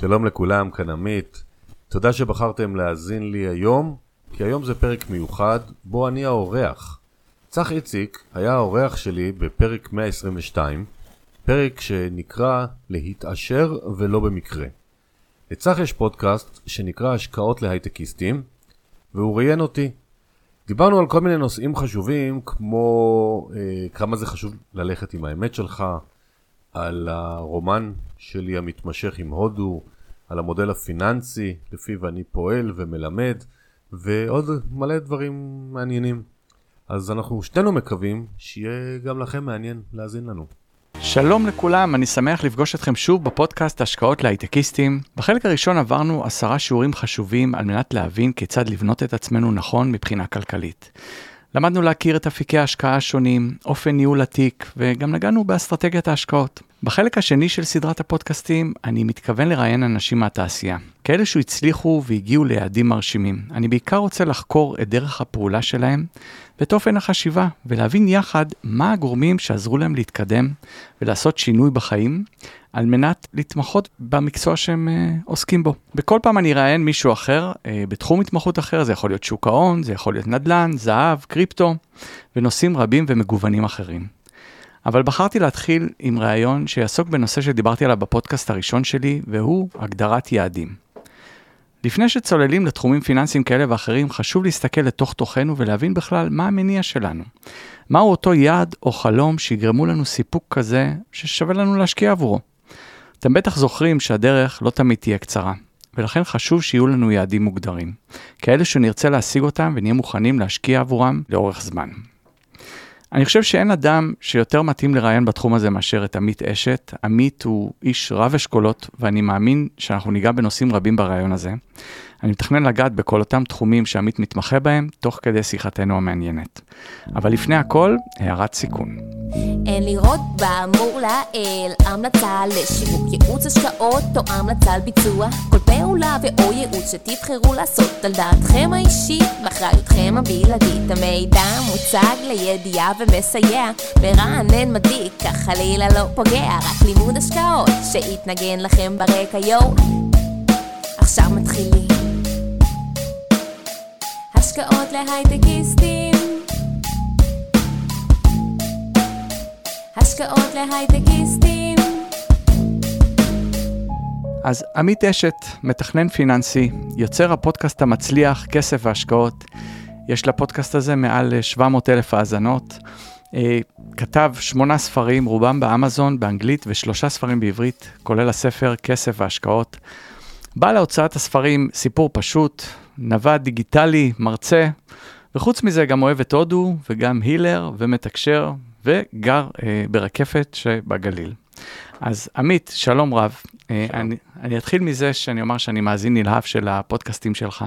שלום לכולם, כאן עמית. תודה שבחרתם להאזין לי היום, כי היום זה פרק מיוחד, בו אני האורח. צח איציק היה האורח שלי בפרק 122, פרק שנקרא להתעשר ולא במקרה. לצח יש פודקאסט שנקרא השקעות להייטקיסטים, והוא ראיין אותי. דיברנו על כל מיני נושאים חשובים, כמו אה, כמה זה חשוב ללכת עם האמת שלך, על הרומן שלי המתמשך עם הודו, על המודל הפיננסי לפיו אני פועל ומלמד, ועוד מלא דברים מעניינים. אז אנחנו שנינו מקווים שיהיה גם לכם מעניין להאזין לנו. שלום לכולם, אני שמח לפגוש אתכם שוב בפודקאסט השקעות להייטקיסטים. בחלק הראשון עברנו עשרה שיעורים חשובים על מנת להבין כיצד לבנות את עצמנו נכון מבחינה כלכלית. למדנו להכיר את אפיקי ההשקעה השונים, אופן ניהול התיק, וגם נגענו באסטרטגיית ההשקעות. בחלק השני של סדרת הפודקאסטים, אני מתכוון לראיין אנשים מהתעשייה. כאלה שהצליחו והגיעו ליעדים מרשימים. אני בעיקר רוצה לחקור את דרך הפעולה שלהם ואת אופן החשיבה, ולהבין יחד מה הגורמים שעזרו להם להתקדם ולעשות שינוי בחיים, על מנת להתמחות במקצוע שהם uh, עוסקים בו. בכל פעם אני אראיין מישהו אחר, uh, בתחום התמחות אחר, זה יכול להיות שוק ההון, זה יכול להיות נדל"ן, זהב, קריפטו, ונושאים רבים ומגוונים אחרים. אבל בחרתי להתחיל עם ראיון שיעסוק בנושא שדיברתי עליו בפודקאסט הראשון שלי, והוא הגדרת יעדים. לפני שצוללים לתחומים פיננסיים כאלה ואחרים, חשוב להסתכל לתוך תוכנו ולהבין בכלל מה המניע שלנו. מהו אותו יעד או חלום שיגרמו לנו סיפוק כזה ששווה לנו להשקיע עבורו. אתם בטח זוכרים שהדרך לא תמיד תהיה קצרה, ולכן חשוב שיהיו לנו יעדים מוגדרים. כאלה שנרצה להשיג אותם ונהיה מוכנים להשקיע עבורם לאורך זמן. אני חושב שאין אדם שיותר מתאים לראיין בתחום הזה מאשר את עמית אשת. עמית הוא איש רב אשכולות, ואני מאמין שאנחנו ניגע בנושאים רבים בראיון הזה. אני מתכנן לגעת בכל אותם תחומים שעמית מתמחה בהם, תוך כדי שיחתנו המעניינת. אבל לפני הכל, הערת סיכון. אין לראות באמור לעיל המלצה לשיווק ייעוץ השקעות או המלצה על ביצוע. כל פעולה ואו ייעוץ שתבחרו לעשות על דעתכם האישית ואחריותכם הבלעדית. המידע מוצג לידיעה ומסייע. מרענן מדיק כך חלילה לא פוגע. רק לימוד השקעות שיתנגן לכם ברקע יואו. עכשיו מתחילים השקעות להייטקיסטים השקעות להייטקיסטים אז עמית אשת, מתכנן פיננסי, יוצר הפודקאסט המצליח, כסף והשקעות. יש לפודקאסט הזה מעל 700 אלף האזנות. אה, כתב שמונה ספרים, רובם באמזון, באנגלית, ושלושה ספרים בעברית, כולל הספר כסף והשקעות. בא להוצאת הספרים סיפור פשוט, נווד דיגיטלי, מרצה, וחוץ מזה גם אוהב את הודו, וגם הילר, ומתקשר, וגר אה, ברקפת שבגליל. אז עמית, שלום רב. אה, אני, אני אתחיל מזה שאני אומר שאני מאזין נלהב של הפודקאסטים שלך.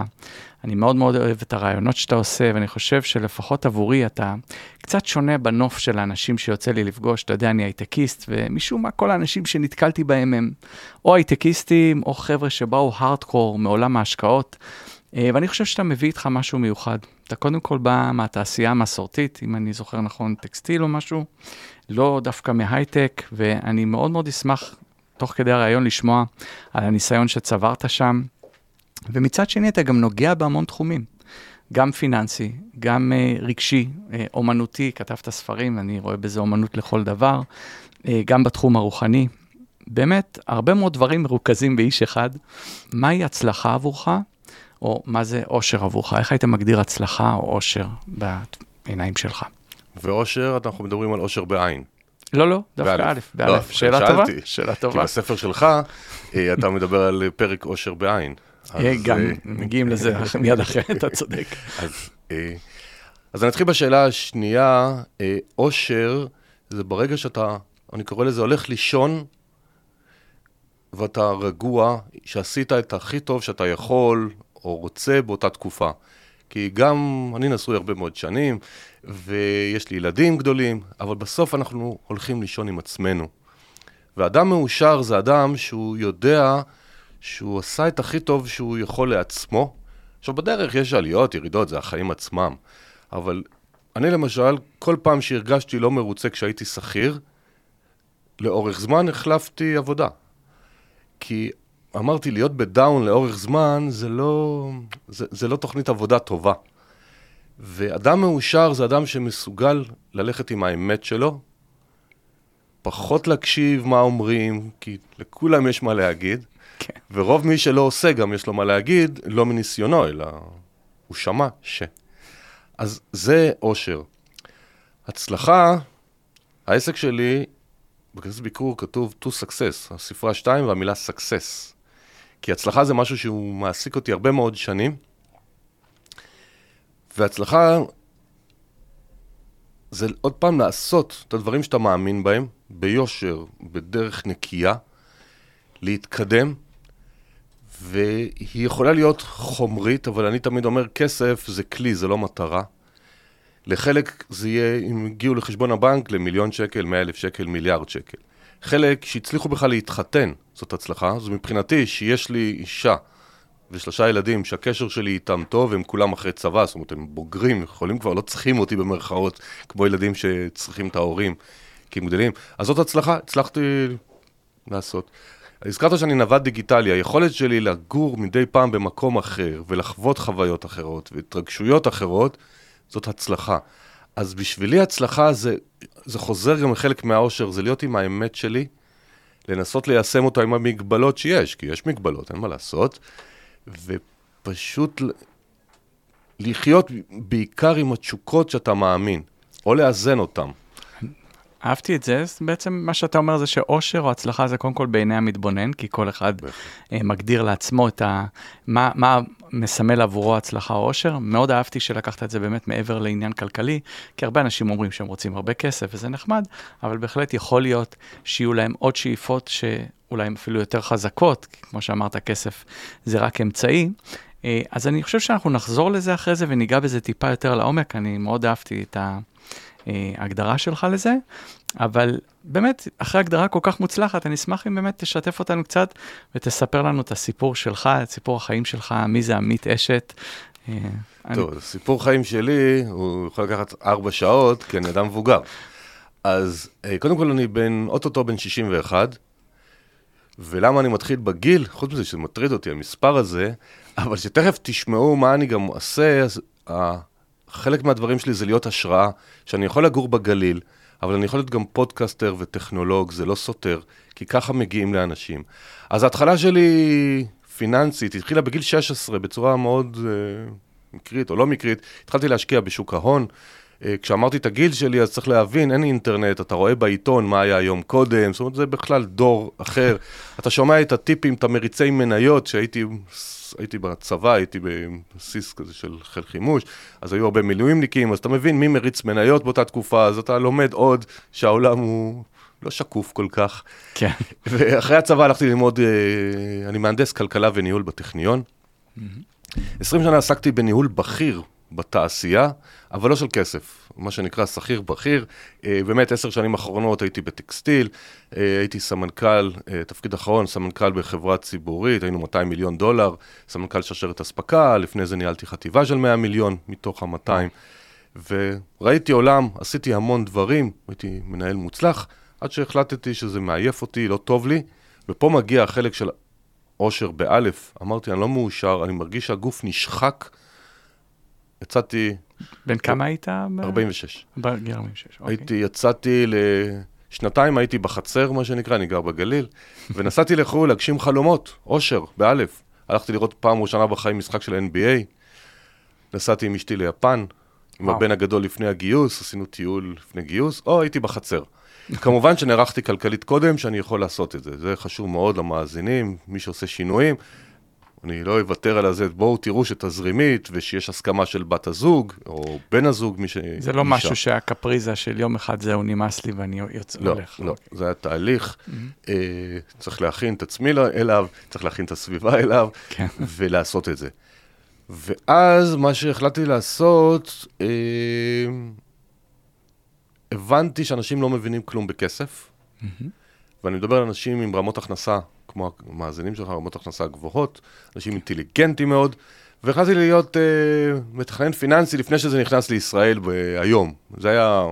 אני מאוד מאוד אוהב את הרעיונות שאתה עושה, ואני חושב שלפחות עבורי אתה קצת שונה בנוף של האנשים שיוצא לי לפגוש. אתה יודע, אני הייטקיסט, ומשום מה כל האנשים שנתקלתי בהם הם או הייטקיסטים, או חבר'ה שבאו הארדקור מעולם ההשקעות. אה, ואני חושב שאתה מביא איתך משהו מיוחד. אתה קודם כל בא מהתעשייה המסורתית, אם אני זוכר נכון, טקסטיל או משהו, לא דווקא מהייטק, ואני מאוד מאוד אשמח, תוך כדי הרעיון, לשמוע על הניסיון שצברת שם. ומצד שני, אתה גם נוגע בהמון תחומים, גם פיננסי, גם uh, רגשי, uh, אומנותי, כתבת ספרים, אני רואה בזה אומנות לכל דבר, uh, גם בתחום הרוחני. באמת, הרבה מאוד דברים מרוכזים באיש אחד. מהי הצלחה עבורך, או מה זה אושר עבורך? איך היית מגדיר הצלחה או אושר בעיניים שלך? ואושר, אנחנו מדברים על אושר בעין. לא, לא, דווקא א', באלף. לא, שאלה שאלתי. טובה, שאלה כי טובה. בספר שלך, אה, אתה מדבר על פרק אושר בעין. אה, גם אה, מגיעים לזה מיד אחרי, אתה צודק. אז, אז אני אתחיל בשאלה השנייה, אושר זה ברגע שאתה, אני קורא לזה הולך לישון ואתה רגוע, שעשית את הכי טוב שאתה יכול או רוצה באותה תקופה. כי גם אני נשוי הרבה מאוד שנים, ויש לי ילדים גדולים, אבל בסוף אנחנו הולכים לישון עם עצמנו. ואדם מאושר זה אדם שהוא יודע שהוא עשה את הכי טוב שהוא יכול לעצמו. עכשיו, בדרך יש עליות, ירידות, זה החיים עצמם. אבל אני למשל, כל פעם שהרגשתי לא מרוצה כשהייתי שכיר, לאורך זמן החלפתי עבודה. כי אמרתי, להיות בדאון לאורך זמן, זה לא, זה, זה לא תוכנית עבודה טובה. ואדם מאושר זה אדם שמסוגל ללכת עם האמת שלו, פחות להקשיב מה אומרים, כי לכולם יש מה להגיד, כן. ורוב מי שלא עושה גם יש לו מה להגיד, לא מניסיונו, אלא הוא שמע ש... אז זה אושר. הצלחה, העסק שלי, בכנסת ביקור כתוב to success, הספרה 2 והמילה success. כי הצלחה זה משהו שהוא מעסיק אותי הרבה מאוד שנים, והצלחה זה עוד פעם לעשות את הדברים שאתה מאמין בהם, ביושר, בדרך נקייה, להתקדם, והיא יכולה להיות חומרית, אבל אני תמיד אומר, כסף זה כלי, זה לא מטרה. לחלק זה יהיה, אם הגיעו לחשבון הבנק, למיליון שקל, מאה אלף שקל, מיליארד שקל. חלק שהצליחו בכלל להתחתן, זאת הצלחה. אז מבחינתי, שיש לי אישה ושלושה ילדים שהקשר שלי איתם טוב, הם כולם אחרי צבא, זאת אומרת, הם בוגרים, יכולים כבר, לא צריכים אותי במרכאות, כמו ילדים שצריכים את ההורים, כי הם גדלים. אז זאת הצלחה, הצלחתי לעשות. הזכרת שאני נווד דיגיטלי, היכולת שלי לגור מדי פעם במקום אחר, ולחוות חוויות אחרות, והתרגשויות אחרות, זאת הצלחה. אז בשבילי הצלחה זה, זה חוזר גם לחלק מהאושר, זה להיות עם האמת שלי, לנסות ליישם אותה עם המגבלות שיש, כי יש מגבלות, אין מה לעשות, ופשוט לחיות בעיקר עם התשוקות שאתה מאמין, או לאזן אותן. אהבתי את זה, בעצם מה שאתה אומר זה שאושר או הצלחה זה קודם כל בעיני המתבונן, כי כל אחד אה, מגדיר לעצמו את ה... מה, מה מסמל עבורו הצלחה או אושר. מאוד אהבתי שלקחת את זה באמת מעבר לעניין כלכלי, כי הרבה אנשים אומרים שהם רוצים הרבה כסף וזה נחמד, אבל בהחלט יכול להיות שיהיו להם עוד שאיפות שאולי הן אפילו יותר חזקות, כי כמו שאמרת, כסף זה רק אמצעי. אה, אז אני חושב שאנחנו נחזור לזה אחרי זה וניגע בזה טיפה יותר לעומק, אני מאוד אהבתי את ה... ההגדרה שלך לזה, אבל באמת, אחרי הגדרה כל כך מוצלחת, אני אשמח אם באמת תשתף אותנו קצת ותספר לנו את הסיפור שלך, את סיפור החיים שלך, מי זה עמית אשת. אה, טוב, אני... סיפור חיים שלי, הוא יכול לקחת ארבע שעות, כי אני אדם מבוגר. אז אה, קודם כל אני בן, אוטוטו בן 61, ולמה אני מתחיל בגיל, חוץ מזה שזה מטריד אותי, המספר הזה, אבל שתכף תשמעו מה אני גם עושה, אז חלק מהדברים שלי זה להיות השראה, שאני יכול לגור בגליל, אבל אני יכול להיות גם פודקאסטר וטכנולוג, זה לא סותר, כי ככה מגיעים לאנשים. אז ההתחלה שלי פיננסית התחילה בגיל 16 בצורה מאוד uh, מקרית או לא מקרית. התחלתי להשקיע בשוק ההון. Uh, כשאמרתי את הגיל שלי, אז צריך להבין, אין אינטרנט, אתה רואה בעיתון מה היה יום קודם, זאת אומרת, זה בכלל דור אחר. אתה שומע את הטיפים, את המריצי מניות, שהייתי הייתי בצבא, הייתי בבסיס כזה של חיל חימוש, אז היו הרבה מילואימניקים, אז אתה מבין מי מריץ מניות באותה תקופה, אז אתה לומד עוד שהעולם הוא לא שקוף כל כך. כן. ואחרי הצבא הלכתי ללמוד, אה, אני מהנדס כלכלה וניהול בטכניון. 20 שנה עסקתי בניהול בכיר בתעשייה, אבל לא של כסף, מה שנקרא שכיר בכיר. אה, באמת, עשר שנים אחרונות הייתי בטקסטיל, אה, הייתי סמנכ"ל, אה, תפקיד אחרון, סמנכ"ל בחברה ציבורית, היינו 200 מיליון דולר, סמנכ"ל שרשרת אספקה, לפני זה ניהלתי חטיבה של 100 מיליון מתוך ה-200, וראיתי עולם, עשיתי המון דברים, הייתי מנהל מוצלח, עד שהחלטתי שזה מעייף אותי, לא טוב לי, ופה מגיע החלק של אושר באלף, אמרתי, אני לא מאושר, אני מרגיש שהגוף נשחק. יצאתי... בן כמה היית? 46. בגיל 46, אוקיי. הייתי, יצאתי לשנתיים, הייתי בחצר, מה שנקרא, אני גר בגליל, ונסעתי לחו"ל להגשים חלומות, אושר, באלף. הלכתי לראות פעם ראשונה בחיים משחק של NBA, נסעתי עם אשתי ליפן, עם הבן הגדול לפני הגיוס, עשינו טיול לפני גיוס, או הייתי בחצר. כמובן שנערכתי כלכלית קודם, שאני יכול לעשות את זה. זה חשוב מאוד למאזינים, מי שעושה שינויים. אני לא אוותר על זה, בואו תראו שתזרימית ושיש הסכמה של בת הזוג, או בן הזוג, מי ש... זה לא. משהו שהקפריזה של יום אחד זהו נמאס לי ואני יוצא, לא, הולך. לא, לא, זה היה תהליך, mm-hmm. אה, צריך להכין את עצמי אליו, צריך להכין את הסביבה אליו, כן. ולעשות את זה. ואז מה שהחלטתי לעשות, אה, הבנתי שאנשים לא מבינים כלום בכסף, mm-hmm. ואני מדבר על אנשים עם רמות הכנסה כמו המאזינים שלך, רמות הכנסה גבוהות, אנשים אינטליגנטים מאוד, והחלטתי להיות uh, מתכנן פיננסי לפני שזה נכנס לישראל היום. זה היה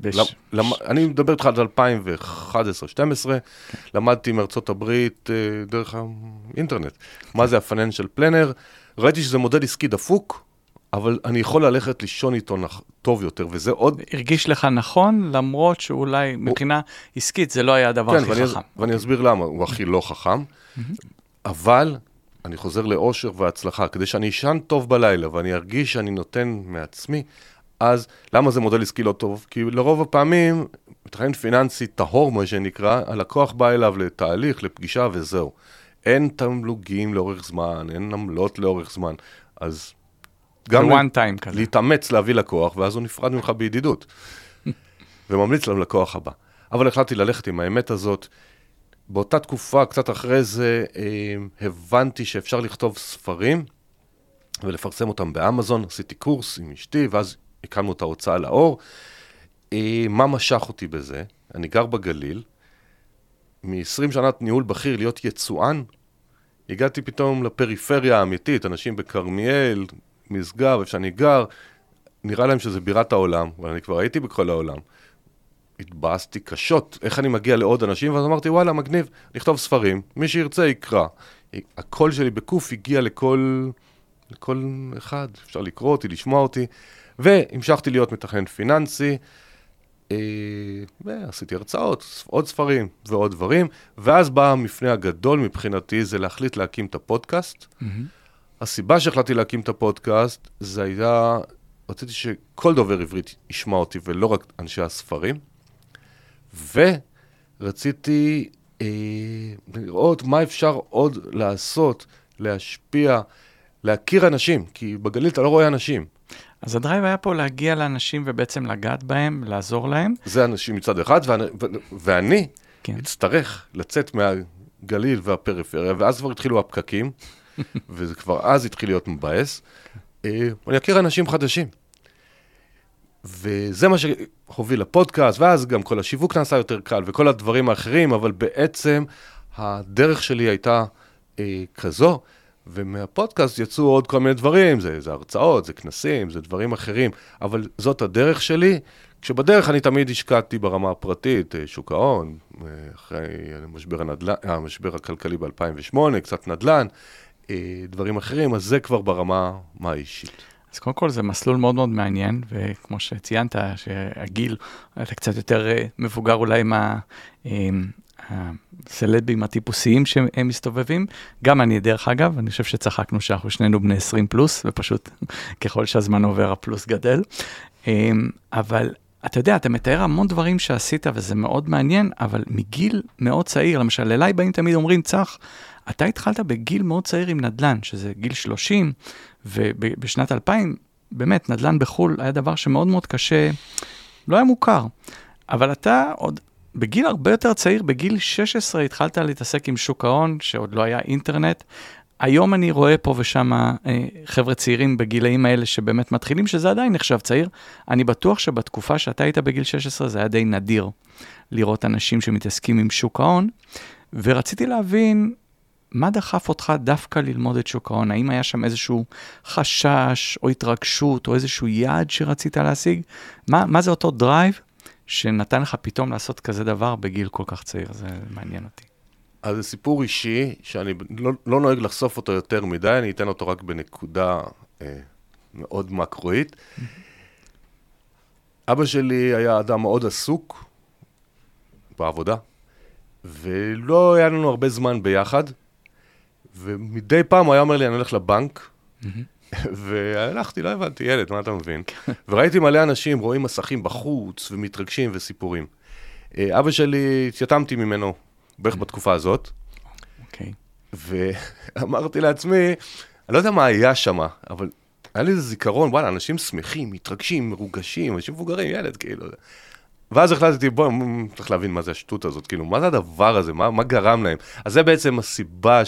בש... למ- למ- אני מדבר איתך על 2011-2012, למדתי מארצות הברית אה, דרך האינטרנט. מה זה ה-financial planner? ראיתי שזה מודל עסקי דפוק, אבל אני יכול ללכת לישון איתו נח- טוב יותר, וזה עוד... הרגיש לך נכון, למרות שאולי מבחינה עסקית זה לא היה הדבר כן, הכי ואני, חכם. ואני אסביר למה, הוא הכי לא חכם, אבל אני חוזר לאושר והצלחה, כדי שאני אשן טוב בלילה ואני ארגיש שאני נותן מעצמי, אז למה זה מודל עסקי לא טוב? כי לרוב הפעמים, מתכנן פיננסי טהור, מה שנקרא, הלקוח בא אליו לתהליך, לפגישה וזהו. אין תמלוגים לאורך זמן, אין עמלות לאורך זמן, אז גם... one time כזה. להתאמץ להביא לקוח, ואז הוא נפרד ממך בידידות. וממליץ ללקוח הבא. אבל החלטתי ללכת עם האמת הזאת. באותה תקופה, קצת אחרי זה, אה, הבנתי שאפשר לכתוב ספרים ולפרסם אותם באמזון. עשיתי קורס עם אשתי, ואז הקמנו את ההוצאה לאור. אה, מה משך אותי בזה? אני גר בגליל. מ-20 שנת ניהול בכיר להיות יצואן, הגעתי פתאום לפריפריה האמיתית, אנשים בכרמיאל, משגב, איפה שאני גר, נראה להם שזה בירת העולם, אבל אני כבר הייתי בכל העולם. התבאסתי קשות, איך אני מגיע לעוד אנשים, ואז אמרתי, וואלה, מגניב, נכתוב ספרים, מי שירצה יקרא. הקול שלי בקוף הגיע לכל, לכל אחד, אפשר לקרוא אותי, לשמוע אותי, והמשכתי להיות מתכנן פיננסי, אה, ועשיתי הרצאות, עוד ספרים ועוד דברים, ואז בא המפנה הגדול מבחינתי, זה להחליט להקים את הפודקאסט. הסיבה שהחלטתי להקים את הפודקאסט, זה היה, רציתי שכל דובר עברית ישמע אותי ולא רק אנשי הספרים, ורציתי אה, לראות מה אפשר עוד לעשות, להשפיע, להכיר אנשים, כי בגליל אתה לא רואה אנשים. אז הדרייב היה פה להגיע לאנשים ובעצם לגעת בהם, לעזור להם. זה אנשים מצד אחד, ואני, ואני כן. אצטרך לצאת מהגליל והפריפריה, ואז כבר התחילו הפקקים, וזה כבר אז התחיל להיות מבאס. אה, אני אכיר אנשים חדשים. וזה מה שהוביל לפודקאסט, ואז גם כל השיווק נעשה יותר קל, וכל הדברים האחרים, אבל בעצם הדרך שלי הייתה אה, כזו, ומהפודקאסט יצאו עוד כל מיני דברים, זה, זה הרצאות, זה כנסים, זה דברים אחרים, אבל זאת הדרך שלי, כשבדרך אני תמיד השקעתי ברמה הפרטית, אה, שוק ההון, אה, אחרי המשבר, הנדל"ן, המשבר הכלכלי ב-2008, קצת נדל"ן, דברים אחרים, אז זה כבר ברמה מה האישית. אז קודם כל זה מסלול מאוד מאוד מעניין, וכמו שציינת, שהגיל, אתה קצת יותר אה, מבוגר אולי מה... הסלבים הטיפוסיים שהם מסתובבים, גם אני דרך אגב, אני חושב שצחקנו שאנחנו שנינו בני 20 פלוס, ופשוט ככל שהזמן עובר הפלוס גדל. אמ, אבל אתה יודע, אתה מתאר המון דברים שעשית וזה מאוד מעניין, אבל מגיל מאוד צעיר, למשל אליי באים תמיד אומרים, צח, אתה התחלת בגיל מאוד צעיר עם נדל"ן, שזה גיל 30, ובשנת 2000, באמת, נדל"ן בחו"ל היה דבר שמאוד מאוד קשה, לא היה מוכר. אבל אתה עוד בגיל הרבה יותר צעיר, בגיל 16 התחלת להתעסק עם שוק ההון, שעוד לא היה אינטרנט. היום אני רואה פה ושם אה, חבר'ה צעירים בגילאים האלה שבאמת מתחילים, שזה עדיין נחשב צעיר. אני בטוח שבתקופה שאתה היית בגיל 16 זה היה די נדיר לראות אנשים שמתעסקים עם שוק ההון, ורציתי להבין מה דחף אותך דווקא ללמוד את שוק ההון? האם היה שם איזשהו חשש או התרגשות או איזשהו יעד שרצית להשיג? מה, מה זה אותו drive שנתן לך פתאום לעשות כזה דבר בגיל כל כך צעיר? זה מעניין אותי. אז זה סיפור אישי, שאני לא, לא נוהג לחשוף אותו יותר מדי, אני אתן אותו רק בנקודה אה, מאוד מקרואית. אבא שלי היה אדם מאוד עסוק בעבודה, ולא היה לנו הרבה זמן ביחד, ומדי פעם הוא היה אומר לי, אני הולך לבנק, והלכתי, לא הבנתי, ילד, מה אתה מבין? וראיתי מלא אנשים רואים מסכים בחוץ, ומתרגשים וסיפורים. אה, אבא שלי, התייתמתי ממנו בערך בתקופה הזאת, אוקיי. ואמרתי לעצמי, אני לא יודע מה היה שם, אבל היה לי איזה זיכרון, וואלה, אנשים שמחים, מתרגשים, מרוגשים, אנשים מבוגרים, ילד, כאילו. ואז החלטתי, בוא, צריך להבין מה זה השטות הזאת, כאילו, מה זה הדבר הזה, מה, מה גרם להם? אז זה בעצם הסיבה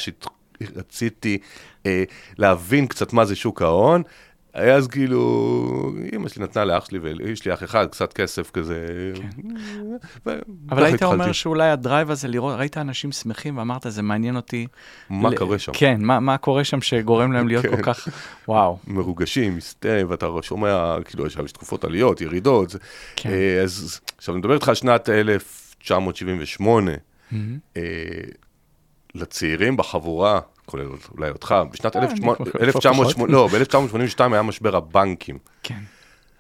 שרציתי אה, להבין קצת מה זה שוק ההון. אז כאילו, אמא שלי נתנה לאח שלי, ויש לי אח אחד, קצת כסף כזה. ו- אבל היית אומר התחלתי. שאולי הדרייב הזה לראות, ראית אנשים שמחים ואמרת, זה מעניין אותי. מה ל- קורה שם? כן, מה, מה קורה שם שגורם להם להיות כן. כל כך, וואו. מרוגשים, מסתיים, ואתה שומע, כאילו, יש יש תקופות עליות, ירידות. כן. אה, אז עכשיו, אני מדבר איתך על שנת 1978. מהמם. אה, לצעירים בחבורה, כולל אולי אותך, בשנת אה, 1800 אני כבר 1980 לא, ב-1982 היה משבר הבנקים. כן.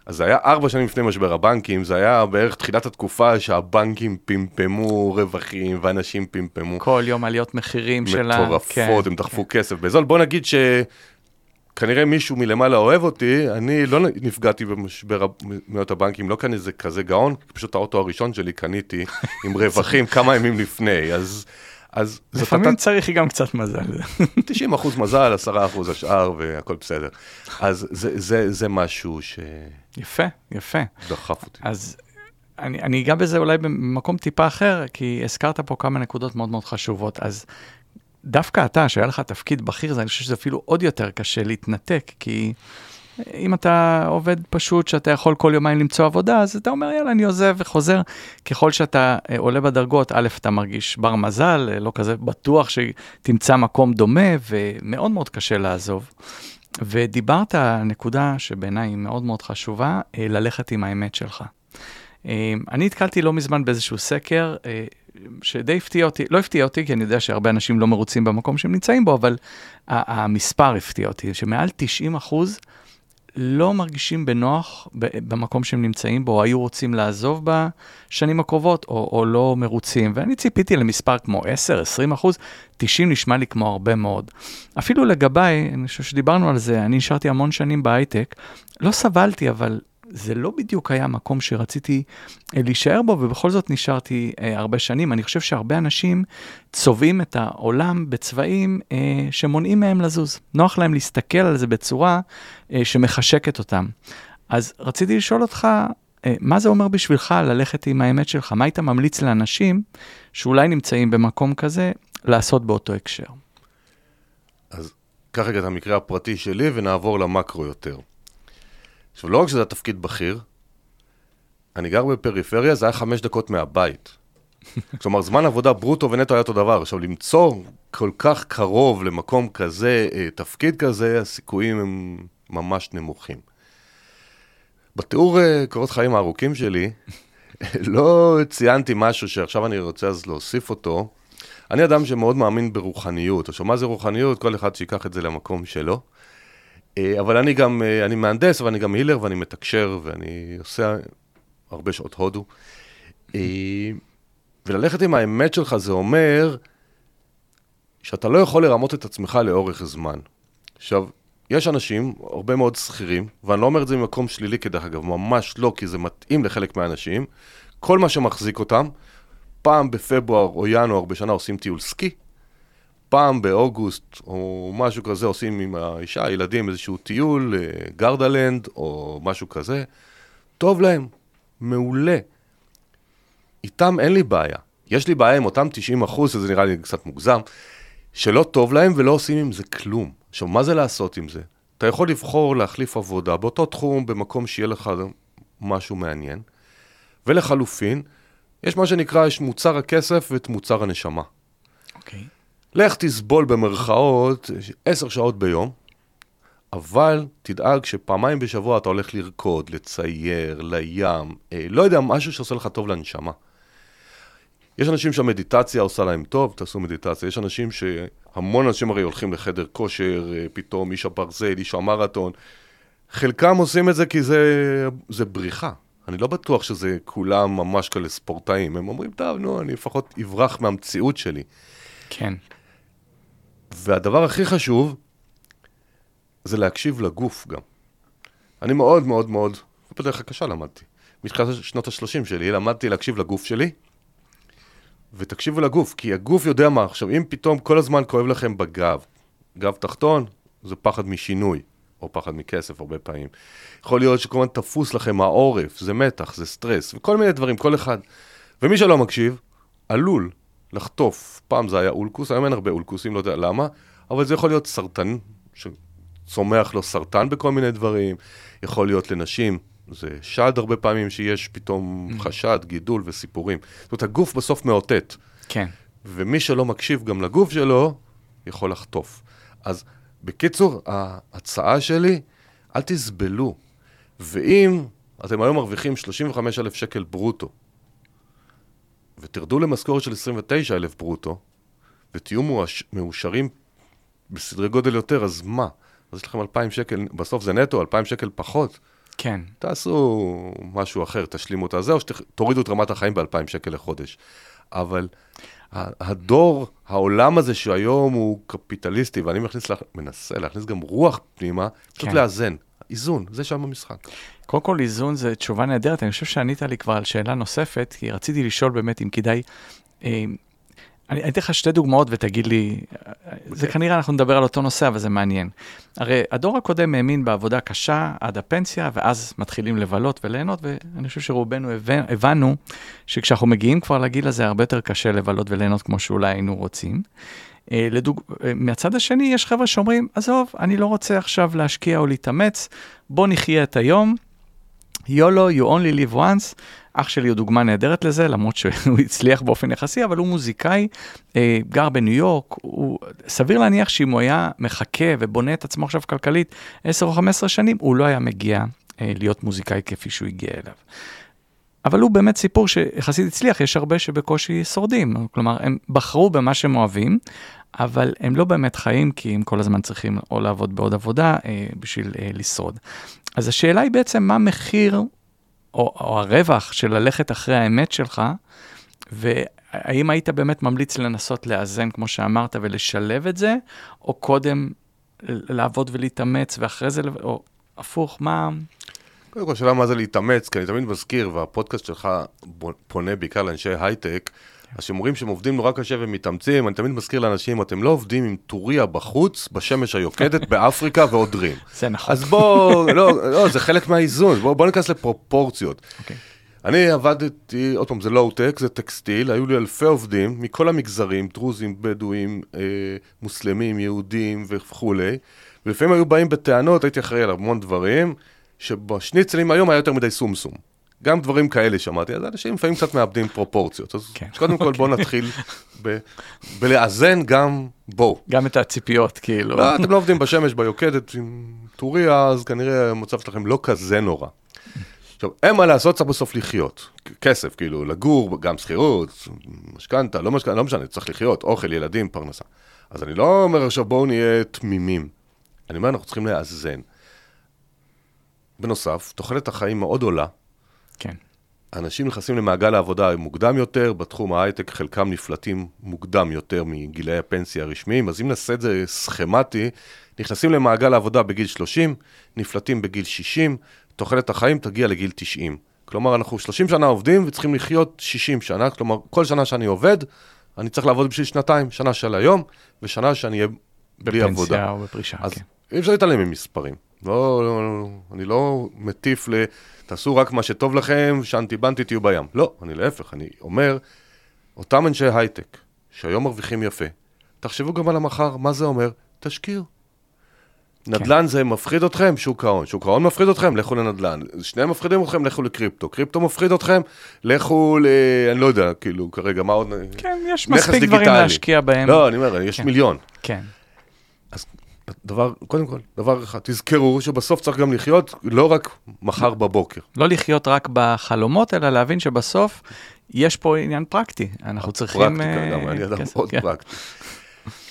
אז זה היה ארבע שנים לפני משבר הבנקים, זה היה בערך תחילת התקופה שהבנקים פמפמו רווחים ואנשים פמפמו כל יום עליות מחירים שלה. מטורפות, הם דחפו כסף בזול. בוא נגיד שכנראה מישהו מלמעלה אוהב אותי, אני לא נפגעתי במשבר מניות הבנקים, לא כאן איזה כזה גאון, פשוט האוטו הראשון שלי קניתי עם רווחים כמה ימים לפני, אז... אז לפעמים הייתה צריך גם קצת מזל. 90 אחוז מזל, 10 אחוז השאר והכל בסדר. אז זה, זה, זה משהו יפה, יפה. שדחף אותי. אז אני, אני אגע בזה אולי במקום טיפה אחר, כי הזכרת פה כמה נקודות מאוד מאוד חשובות. אז דווקא אתה, שהיה לך תפקיד בכיר, זה- אני חושב שזה אפילו עוד יותר קשה להתנתק, כי אם אתה עובד פשוט, שאתה יכול כל יומיים למצוא עבודה, אז אתה אומר, יאללה, אני עוזב וחוזר. ככל שאתה אה, עולה בדרגות, א', אתה מרגיש בר מזל, אה, לא כזה בטוח שתמצא מקום דומה, ומאוד מאוד קשה לעזוב. ודיברת על נקודה שבעיניי היא מאוד מאוד חשובה, אה, ללכת עם האמת שלך. אני נתקלתי לא מזמן באיזשהו סקר, שדי הפתיע אותי, לא הפתיע אותי, כי אני יודע שהרבה אנשים לא מרוצים במקום שהם נמצאים בו, אבל המספר הפתיע אותי, שמעל 90 אחוז לא מרגישים בנוח במקום שהם נמצאים בו, או היו רוצים לעזוב בשנים הקרובות, או, או לא מרוצים. ואני ציפיתי למספר כמו 10, 20 אחוז, 90 נשמע לי כמו הרבה מאוד. אפילו לגביי, אני חושב שדיברנו על זה, אני נשארתי המון שנים בהייטק, לא סבלתי, אבל זה לא בדיוק היה מקום שרציתי אה, להישאר בו, ובכל זאת נשארתי אה, הרבה שנים. אני חושב שהרבה אנשים צובעים את העולם בצבעים אה, שמונעים מהם לזוז. נוח להם להסתכל על זה בצורה אה, שמחשקת אותם. אז רציתי לשאול אותך, אה, מה זה אומר בשבילך ללכת עם האמת שלך? מה היית ממליץ לאנשים שאולי נמצאים במקום כזה לעשות באותו הקשר? אז קח רגע את המקרה הפרטי שלי ונעבור למקרו יותר. עכשיו, לא רק שזה התפקיד בכיר, אני גר בפריפריה, זה היה חמש דקות מהבית. כלומר, זמן עבודה ברוטו ונטו היה אותו דבר. עכשיו, למצוא כל כך קרוב למקום כזה, אה, תפקיד כזה, הסיכויים הם ממש נמוכים. בתיאור אה, קורות חיים הארוכים שלי, לא ציינתי משהו שעכשיו אני רוצה אז להוסיף אותו. אני אדם שמאוד מאמין ברוחניות. עכשיו, מה זה רוחניות? כל אחד שיקח את זה למקום שלו. אה, אבל אני גם, אה, אני מהנדס, ואני גם הילר, ואני מתקשר, ואני עושה הרבה שעות הודו. אה, וללכת עם האמת שלך זה אומר שאתה לא יכול לרמות את עצמך לאורך זמן. עכשיו, יש אנשים, הרבה מאוד שכירים, ואני לא אומר את זה ממקום שלילי כדרך אגב, ממש לא, כי זה מתאים לחלק מהאנשים, כל מה שמחזיק אותם, פעם בפברואר או ינואר בשנה עושים טיול סקי, פעם באוגוסט או משהו כזה עושים עם האישה, הילדים, איזשהו טיול, אה, גרדלנד או משהו כזה, טוב להם, מעולה. איתם אין לי בעיה. יש לי בעיה עם אותם 90 אחוז, שזה נראה לי קצת מוגזם, שלא טוב להם ולא עושים עם זה כלום. עכשיו, מה זה לעשות עם זה? אתה יכול לבחור להחליף עבודה באותו תחום, במקום שיהיה לך משהו מעניין, ולחלופין, יש מה שנקרא, יש מוצר הכסף ואת מוצר הנשמה. אוקיי. לך תסבול במרכאות עשר שעות ביום, אבל תדאג שפעמיים בשבוע אתה הולך לרקוד, לצייר, לים, אה, לא יודע, משהו שעושה לך טוב לנשמה. יש אנשים שהמדיטציה עושה להם טוב, תעשו מדיטציה. יש אנשים שהמון אנשים הרי הולכים לחדר כושר, אה, פתאום איש הברזל, איש המרתון. חלקם עושים את זה כי זה, זה בריחה. אני לא בטוח שזה כולם ממש כאלה ספורטאים. הם אומרים, טוב, נו, אני לפחות אברח מהמציאות שלי. כן. והדבר הכי חשוב, זה להקשיב לגוף גם. אני מאוד מאוד מאוד, בדרך הקשה למדתי. מתחילת שנות ה-30 שלי, למדתי להקשיב לגוף שלי, ותקשיבו לגוף, כי הגוף יודע מה. עכשיו, אם פתאום כל הזמן כואב לכם בגב, גב תחתון, זה פחד משינוי, או פחד מכסף הרבה פעמים. יכול להיות שכל הזמן תפוס לכם העורף, זה מתח, זה סטרס, וכל מיני דברים, כל אחד. ומי שלא מקשיב, עלול לחטוף. פעם זה היה אולקוס, היום אין הרבה אולקוסים, לא יודע למה, אבל זה יכול להיות סרטן, צומח לו סרטן בכל מיני דברים, יכול להיות לנשים, זה שד הרבה פעמים שיש פתאום Mm. חשד, גידול וסיפורים. זאת אומרת, הגוף בסוף מאותת. כן. ומי שלא מקשיב גם לגוף שלו, יכול לחטוף. אז בקיצור, ההצעה שלי, אל תסבלו. ואם אתם היום מרוויחים 35,000 שקל ברוטו, ותרדו למשכורת של 29,000 ברוטו, ותהיו מאוש- מאושרים בסדרי גודל יותר, אז מה? אז יש לכם 2,000 שקל, בסוף זה נטו, 2,000 שקל פחות. כן. תעשו משהו אחר, תשלימו את הזה, או שתורידו את רמת החיים ב-2,000 שקל לחודש. אבל הדור, העולם הזה שהיום הוא קפיטליסטי, ואני מכניס, לה, מנסה להכניס גם רוח פנימה, פשוט כן. לאזן. איזון, זה שם המשחק. קודם כל, איזון זה תשובה נהדרת. אני חושב שענית לי כבר על שאלה נוספת, כי רציתי לשאול באמת אם כדאי... אה, אני אתן לך שתי דוגמאות ותגיד לי, זה כנראה אנחנו נדבר על אותו נושא, אבל זה מעניין. הרי הדור הקודם האמין בעבודה קשה עד הפנסיה, ואז מתחילים לבלות וליהנות, ואני חושב שרובנו הבנ- הבנו שכשאנחנו מגיעים כבר לגיל הזה, הרבה יותר קשה לבלות וליהנות כמו שאולי היינו רוצים. אה, לדוג... אה, מהצד השני, יש חבר'ה שאומרים, עזוב, אני לא רוצה עכשיו להשקיע או להתאמץ, בוא נחיה את היום. יולו, you only live once. אח שלי הוא דוגמה נהדרת לזה, למרות שהוא הצליח באופן יחסי, אבל הוא מוזיקאי, אה, גר בניו יורק, הוא, סביר להניח שאם הוא היה מחכה ובונה את עצמו עכשיו כלכלית 10 או 15 שנים, הוא לא היה מגיע אה, להיות מוזיקאי כפי שהוא הגיע אליו. אבל הוא באמת סיפור שיחסית הצליח, יש הרבה שבקושי שורדים, כלומר, הם בחרו במה שהם אוהבים, אבל הם לא באמת חיים, כי הם כל הזמן צריכים או לעבוד בעוד עבודה אה, בשביל אה, לשרוד. אז השאלה היא בעצם, מה המחיר או, או הרווח של ללכת אחרי האמת שלך, והאם היית באמת ממליץ לנסות לאזן, כמו שאמרת, ולשלב את זה, או קודם לעבוד ולהתאמץ, ואחרי זה, או הפוך, מה... קודם כל, השאלה מה זה להתאמץ, כי אני תמיד מזכיר, והפודקאסט שלך פונה בעיקר לאנשי הייטק, אז שאומרים שהם עובדים נורא קשה ומתאמצים, אני תמיד מזכיר לאנשים, אתם לא עובדים עם טוריה בחוץ, בשמש היוקדת, באפריקה ועודרים. זה נכון. אז בואו, לא, לא, זה חלק מהאיזון, בואו בוא ניכנס לפרופורציות. אוקיי. אני עבדתי, עוד פעם, זה לואו-טק, זה טקסטיל, היו לי אלפי עובדים מכל המגזרים, דרוזים, בדואים, אה, מוסלמים, יהודים וכולי, ולפעמים היו באים בטענות, הייתי אחראי על המון דברים, שבשניצלים היום היה יותר מדי סומסום. גם דברים כאלה שמעתי, אז אנשים לפעמים קצת מאבדים פרופורציות. אז כן. קודם כל בואו נתחיל ב- בלאזן גם בואו. גם את הציפיות, כאילו. לא, אתם לא עובדים בשמש ביוקדת עם טוריה, אז כנראה המצב שלכם לא כזה נורא. עכשיו, אין מה לעשות, צריך בסוף לחיות. כסף, כאילו, לגור, גם שכירות, משכנתה, לא משכנתה, לא משנה, צריך לחיות, אוכל, ילדים, פרנסה. אז אני לא אומר עכשיו בואו נהיה תמימים. אני אומר, אנחנו צריכים לאזן. בנוסף, תוחלת החיים מאוד עולה. כן. אנשים נכנסים למעגל העבודה מוקדם יותר, בתחום ההייטק חלקם נפלטים מוקדם יותר מגילאי הפנסיה הרשמיים, אז אם נעשה את זה סכמטי, נכנסים למעגל העבודה בגיל 30, נפלטים בגיל 60, תוחלת החיים תגיע לגיל 90. כלומר, אנחנו 30 שנה עובדים וצריכים לחיות 60 שנה, כלומר, כל שנה שאני עובד, אני צריך לעבוד בשביל שנתיים, שנה של היום, ושנה שאני אהיה בלי עבודה. בפנסיה או בפרישה, אז כן. אי אפשר להתעלם ממספרים. לא, לא, לא, אני לא מטיף ל... תעשו רק מה שטוב לכם, שאנטי בנטי תהיו בים. לא, אני להפך, אני אומר, אותם אנשי הייטק, שהיום מרוויחים יפה, תחשבו גם על המחר, מה זה אומר? תשקיעו. נדל"ן זה מפחיד אתכם, שוק ההון. שוק ההון מפחיד אתכם, לכו לנדל"ן. שניהם מפחידים אתכם, לכו לקריפטו. קריפטו מפחיד אתכם, לכו ל... אני לא יודע, כאילו, כרגע, מה עוד... כן, יש מספיק דברים. להשקיע בהם. לא, אני אומר, יש כן. מיליון. כן. דבר, קודם כל, דבר אחד, תזכרו שבסוף צריך גם לחיות לא רק מחר בבוקר. לא לחיות רק בחלומות, אלא להבין שבסוף יש פה עניין פרקטי. אנחנו צריכים... פרקטיקה, אה, גם אני אדם מאוד כן. פרקטי.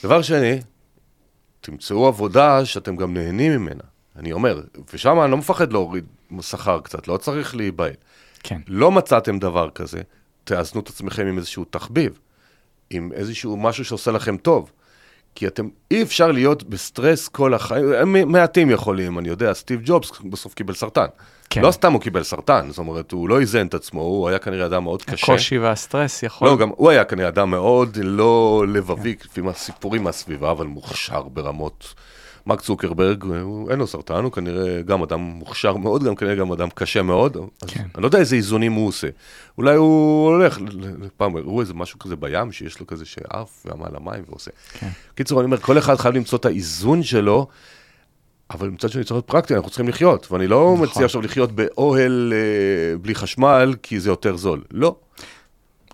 דבר שני, תמצאו עבודה שאתם גם נהנים ממנה. אני אומר, ושם אני לא מפחד להוריד שכר קצת, לא צריך להיבהל. כן. לא מצאתם דבר כזה, תאזנו את עצמכם עם איזשהו תחביב, עם איזשהו משהו שעושה לכם טוב. כי אתם, אי אפשר להיות בסטרס כל החיים, הם מעטים יכולים, אני יודע, סטיב ג'ובס בסוף קיבל סרטן. כן. לא סתם הוא קיבל סרטן, זאת אומרת, הוא לא איזן את עצמו, הוא היה כנראה אדם מאוד קשה. הקושי והסטרס יכול... לא, גם הוא היה כנראה אדם מאוד לא לבבי, לפי הסיפורים מהסביבה, אבל מוכשר ברמות. מרק צוקרברג, הוא, אין לו סרטן, הוא כנראה גם אדם מוכשר מאוד, גם כנראה גם אדם קשה מאוד. כן. אני לא יודע איזה איזונים הוא עושה. אולי הוא הולך, פעם הראו איזה משהו כזה בים, שיש לו כזה שעף ועמל המים ועושה. כן. קיצור, אני אומר, כל אחד חייב למצוא את האיזון שלו. אבל מצד שני צריך להיות פרקטי, אנחנו צריכים לחיות, ואני לא נכון. מציע עכשיו לחיות באוהל אה, בלי חשמל, כי זה יותר זול. לא.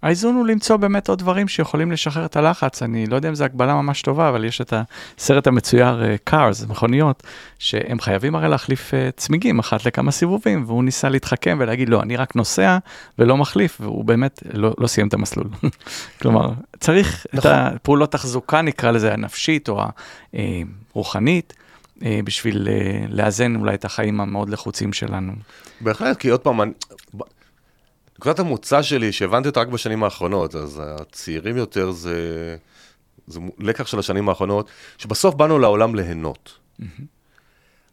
האיזון הוא למצוא באמת עוד דברים שיכולים לשחרר את הלחץ. אני לא יודע אם זו הגבלה ממש טובה, אבל יש את הסרט המצויר אה, Cars, מכוניות, שהם חייבים הרי להחליף אה, צמיגים אחת לכמה סיבובים, והוא ניסה להתחכם ולהגיד, לא, אני רק נוסע ולא מחליף, והוא באמת לא, לא סיים את המסלול. כלומר, צריך נכון. את הפעולות תחזוקה, נקרא לזה, הנפשית או הרוחנית, אה, בשביל לאזן אולי את החיים המאוד לחוצים שלנו. בהחלט, כי עוד פעם, נקודת המוצא שלי, שהבנתי אותה רק בשנים האחרונות, אז הצעירים יותר זה, זה לקח של השנים האחרונות, שבסוף באנו לעולם ליהנות.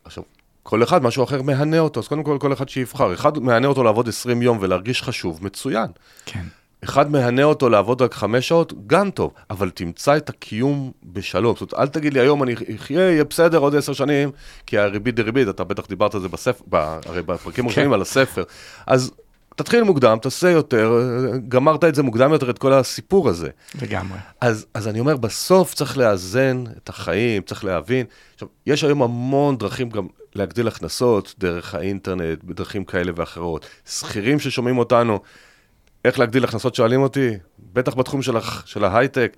עכשיו, כל אחד, משהו אחר מהנה אותו, אז קודם כל, כל אחד שיבחר. אחד מהנה אותו לעבוד 20 יום ולהרגיש חשוב, מצוין. כן. אחד מהנה אותו לעבוד רק חמש שעות, גם טוב, אבל תמצא את הקיום בשלום. זאת אומרת, אל תגיד לי היום אני אחיה, יהיה בסדר עוד עשר שנים, כי הריבית דריבית, אתה בטח דיברת על זה בספר, הרי בפרקים הראשונים על הספר. אז תתחיל מוקדם, תעשה יותר, גמרת את זה מוקדם יותר, את כל הסיפור הזה. לגמרי. אז, אז אני אומר, בסוף צריך לאזן את החיים, צריך להבין. עכשיו, יש היום המון דרכים גם להגדיל הכנסות, דרך האינטרנט, בדרכים כאלה ואחרות. שכירים ששומעים אותנו, איך להגדיל הכנסות שואלים אותי, בטח בתחום של, הח- של ההייטק,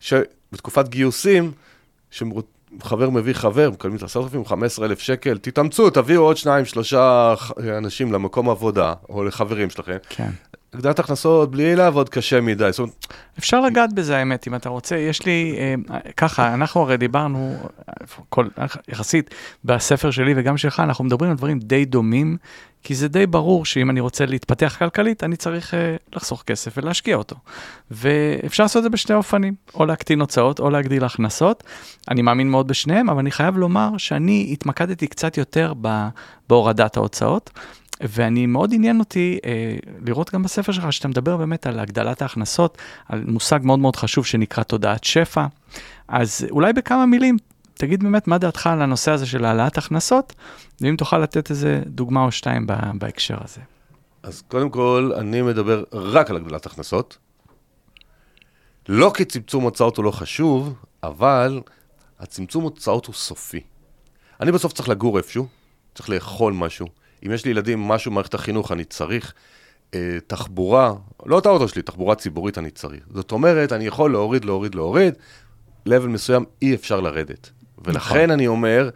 שבתקופת גיוסים, שחבר מביא חבר, מקבלים את ה-10,000, 15,000 שקל, תתאמצו, תביאו עוד שניים, שלושה אנשים למקום עבודה, או לחברים שלכם. כן. הגדלת הכנסות בלי לעבוד קשה מדי. זאת אומרת, אפשר לגעת בזה האמת, אם אתה רוצה. יש לי, אה, ככה, אנחנו הרי דיברנו, כל, יחסית, בספר שלי וגם שלך, אנחנו מדברים על דברים די דומים, כי זה די ברור שאם אני רוצה להתפתח כלכלית, אני צריך אה, לחסוך כסף ולהשקיע אותו. ואפשר לעשות את זה בשני אופנים, או להקטין הוצאות או להגדיל הכנסות. אני מאמין מאוד בשניהם, אבל אני חייב לומר שאני התמקדתי קצת יותר ב, בהורדת ההוצאות. ואני מאוד עניין אותי אה, לראות גם בספר שלך, שאתה מדבר באמת על הגדלת ההכנסות, על מושג מאוד מאוד חשוב שנקרא תודעת שפע. אז אולי בכמה מילים, תגיד באמת מה דעתך על הנושא הזה של העלאת הכנסות, ואם תוכל לתת איזה דוגמה או שתיים בהקשר הזה. אז קודם כל, אני מדבר רק על הגדלת הכנסות. לא כי צמצום הוצאות הוא לא חשוב, אבל הצמצום הוצאות הוא סופי. אני בסוף צריך לגור איפשהו, צריך לאכול משהו. אם יש לי ילדים, משהו במערכת החינוך, אני צריך. אה, תחבורה, לא את האוטו שלי, תחבורה ציבורית אני צריך. זאת אומרת, אני יכול להוריד, להוריד, להוריד, level מסוים אי אפשר לרדת. ולכן אני אומר,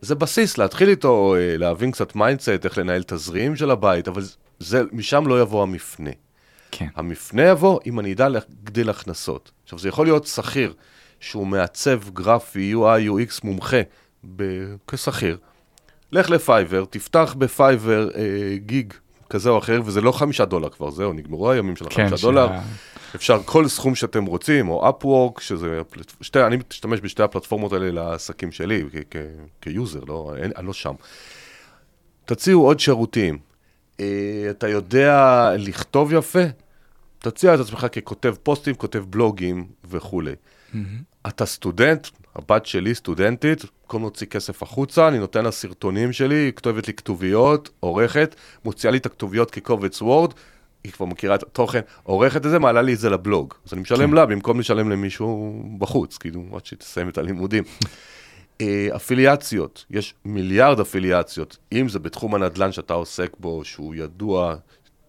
זה בסיס, להתחיל איתו, אה, להבין קצת mindset, איך לנהל תזרים של הבית, אבל זה, משם לא יבוא המפנה. כן. המפנה יבוא אם אני אדע להגדיל הכנסות. עכשיו, זה יכול להיות שכיר שהוא מעצב גרפי, UI, UX מומחה ב- כשכיר. לך ל Fiverr, תפתח ב Fiverr אה, gig כזה או אחר, וזה לא חמישה דולר כבר, זהו, נגמרו הימים של כן, החמישה דולר. שה- אפשר כל סכום שאתם רוצים, או Upwork, שזה, שתי, אני משתמש בשתי הפלטפורמות האלה לעסקים שלי, כ- כ- כ user, לא, אין, אני לא שם. תציעו עוד שירותים. אה, אתה יודע לכתוב יפה? תציע את עצמך ככותב פוסטים, כותב בלוגים וכולי. אתה סטודנט, הבת שלי סטודנטית, במקום להוציא כסף החוצה, אני נותן לה סרטונים שלי, היא כותבת לי כתוביות, עורכת, מוציאה לי את הכתוביות כקובץ וורד, היא כבר מכירה את התוכן, עורכת את זה, מעלה לי את זה לבלוג. אז אני משלם כן. לה במקום לשלם למישהו בחוץ, כאילו, עד שהיא תסיים את הלימודים. אה, אפיליאציות, יש מיליארד אפיליאציות, אם זה בתחום הנדל"ן שאתה עוסק בו, שהוא ידוע,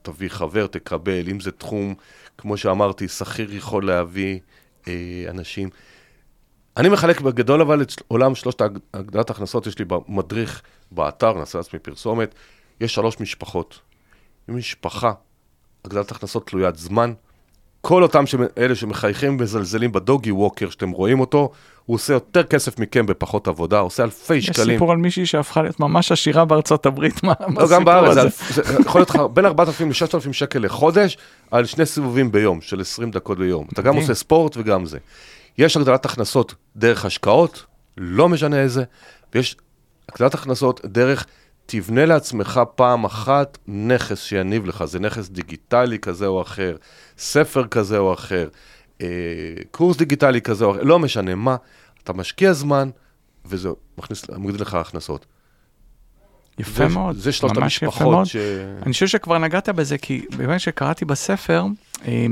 תביא חבר, תקבל, אם זה תחום, כמו שאמרתי, שכיר יכול להביא אה, אנשים. אני מחלק בגדול אבל את עולם שלושת הגדלת ההכנסות, יש לי במדריך באתר, נעשה לעצמי פרסומת, יש שלוש משפחות. משפחה, הגדלת הכנסות תלוית זמן, כל אותם שמ- אלה שמחייכים ומזלזלים בדוגי ווקר שאתם רואים אותו, הוא עושה יותר כסף מכם בפחות עבודה, עושה אלפי יש שקלים. סיפור על מישהי שהפכה להיות ממש עשירה בארצות הברית, מה מה לא, גם בארץ, הסיפור זה, הזה? זה יכול להיות לך בין 4,000 ל-6,000 שקל לחודש, על שני סיבובים ביום, של 20 דקות ביום. אתה גם. עושה ספורט וגם זה. יש הגדלת הכנסות דרך השקעות, לא משנה איזה, ויש הגדלת הכנסות דרך, תבנה לעצמך פעם אחת נכס שיניב לך, זה נכס דיגיטלי כזה או אחר, ספר כזה או אחר, אה, קורס דיגיטלי כזה או אחר, לא משנה מה, אתה משקיע זמן, וזה מכניס, מגדיל לך הכנסות. יפה זה- מאוד, זה שלושת ממש יפה המשפחות. ש... אני חושב שכבר נגעת בזה, כי באמת שקראתי בספר, אה,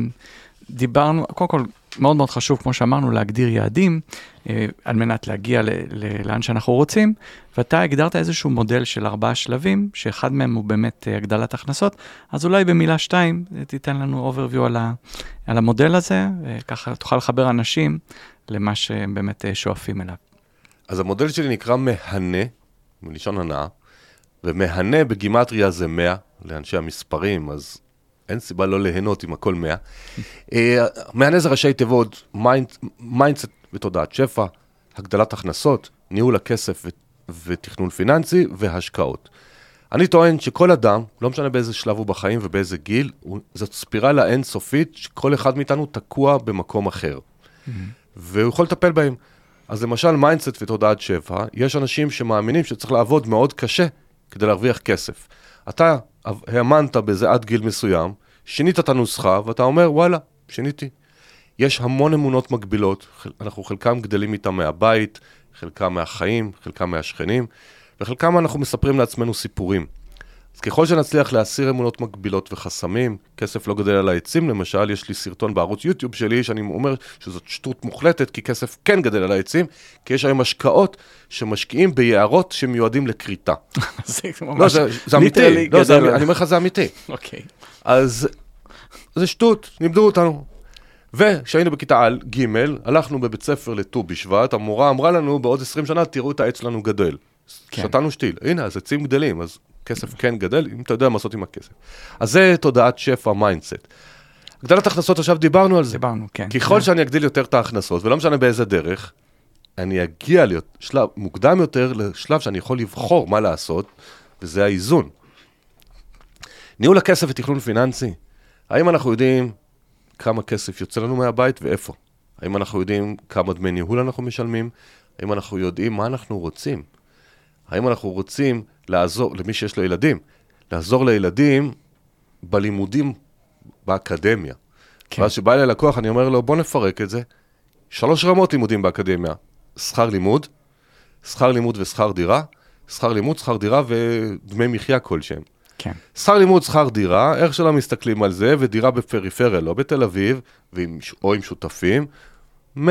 דיברנו, קודם כל, מאוד מאוד חשוב, כמו שאמרנו, להגדיר יעדים אה, על מנת להגיע לאן שאנחנו רוצים, ואתה הגדרת איזשהו מודל של ארבעה שלבים, שאחד מהם הוא באמת אה, הגדלת הכנסות, אז אולי במילה שתיים אה, תיתן לנו overview על, ה- על המודל הזה, וככה תוכל לחבר אנשים למה שהם באמת שואפים אליו. אז המודל שלי נקרא מהנה, מלשון הנאה, ומהנה בגימטריה זה 100, לאנשי המספרים, אז אין סיבה לא ליהנות אם הכל 100. אה, מהנה זה ראשי תיבות, mindset ותודעת שפע, הגדלת הכנסות, ניהול הכסף ותכנון פיננסי והשקעות. אני טוען שכל אדם, לא משנה באיזה שלב הוא בחיים ובאיזה גיל, הוא, זאת ספירלה אינסופית שכל אחד מאיתנו תקוע במקום אחר. והוא יכול לטפל בהם. אז למשל mindset ותודעת שפע, יש אנשים שמאמינים שצריך לעבוד מאוד קשה כדי להרוויח כסף. אתה האמנת בזה עד גיל מסוים, שינית את הנוסחה ואתה אומר וואלה, שיניתי. יש המון אמונות מגבילות, אנחנו חלקם גדלים איתם מהבית, חלקם מהחיים, חלקם מהשכנים, וחלקם אנחנו מספרים לעצמנו סיפורים. אז ככל שנצליח להסיר אמונות מגבילות וחסמים, כסף לא גדל על העצים למשל, יש לי סרטון בערוץ יוטיוב שלי שאני אומר שזאת שטות מוחלטת, כי כסף כן גדל על העצים, כי יש היום השקעות שמשקיעים ביערות שמיועדים לכריתה. זה לא, ממש זה, זה אמיתי, לא, זה, אני אומר לך, זה אמיתי. אוקיי. אז זה שטות, לימדו אותנו. וכשהיינו בכיתה ג', הלכנו בבית ספר לט"ו בשבט, המורה אמרה לנו, בעוד 20 שנה תראו את העץ שלנו גדל. כן. שתנו שתיל, הנה, אז עצים גדלים, אז כסף כן גדל, אם אתה יודע מה לעשות עם הכסף. אז זה תודעת שפע mindset. הגדלת הכנסות, עכשיו דיברנו על זה. דיברנו, כן. ככל שאני אגדיל יותר את ההכנסות, ולא משנה באיזה דרך, אני אגיע להיות שלב מוקדם יותר לשלב שאני יכול לבחור מה לעשות, וזה האיזון. ניהול הכסף ותכנון פיננסי, האם אנחנו יודעים כמה כסף יוצא לנו מהבית ואיפה? האם אנחנו יודעים כמה דמי ניהול אנחנו משלמים? האם אנחנו יודעים מה אנחנו רוצים? האם אנחנו רוצים לעזור, למי שיש לו ילדים, לעזור לילדים בלימודים באקדמיה? כן. ואז כשבא אליי לקוח, אני אומר לו, בוא נפרק את זה. שלוש רמות לימודים באקדמיה. שכר לימוד, שכר לימוד ושכר דירה, שכר לימוד, שכר דירה ודמי מחיה כלשהם. כן. שכר לימוד, שכר דירה, איך שלא מסתכלים על זה, ודירה בפריפריה, לא בתל אביב, ועם, או עם שותפים, 100-150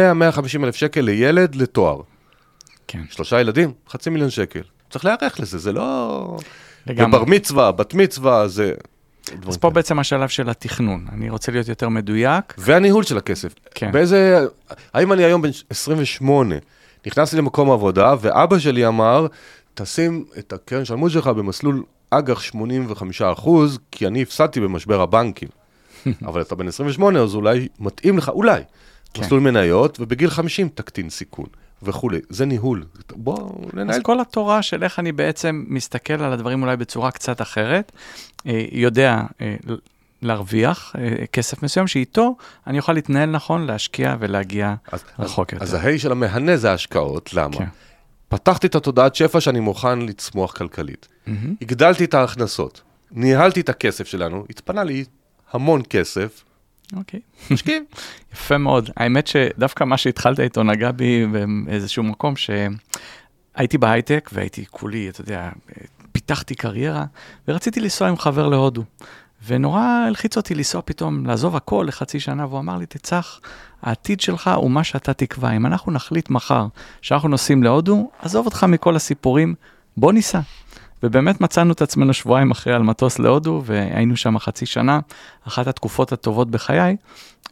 אלף שקל לילד לתואר. כן. שלושה ילדים, חצי מיליון שקל. צריך להיערך לזה, זה לא... לגמרי. ובר מצווה, בת מצווה, זה... אז פה כאלה. בעצם השלב של התכנון. אני רוצה להיות יותר מדויק. והניהול של הכסף. כן. באיזה... האם אני היום בן 28, נכנסתי למקום עבודה, ואבא שלי אמר, תשים את הקרן שלמות שלך במסלול אג"ח 85 אחוז, כי אני הפסדתי במשבר הבנקים. אבל אתה בן 28, אז אולי מתאים לך, אולי, כן. מסלול מניות, ובגיל 50 תקטין סיכון, וכולי. זה ניהול. בוא ננהל. אז כל התורה של איך אני בעצם מסתכל על הדברים אולי בצורה קצת אחרת, אה, יודע אה, להרוויח אה, כסף מסוים, שאיתו אני אוכל להתנהל נכון, להשקיע ולהגיע אז, רחוק אז, יותר. אז ההי של המהנה זה ההשקעות, למה? כן. פתחתי את התודעת שפע שאני מוכן לצמוח כלכלית. מהמם. הגדלתי את ההכנסות, ניהלתי את הכסף שלנו, התפנה לי המון כסף, אוקיי. משקיעים. יפה מאוד. האמת שדווקא מה שהתחלת איתו נגע בי באיזשהו מקום שהייתי בהייטק והייתי כולי, אתה יודע, פיתחתי קריירה ורציתי לנסוע עם חבר להודו. ונורא הלחיץ אותי לנסוע פתאום, לעזוב הכל לחצי שנה, והוא אמר לי, תצח, העתיד שלך הוא מה שאתה תקבע. אם אנחנו נחליט מחר שאנחנו נוסעים להודו, עזוב אותך מכל הסיפורים, בוא ניסע. ובאמת מצאנו את עצמנו שבועיים אחרי על מטוס להודו, והיינו שם חצי שנה, אחת התקופות הטובות בחיי,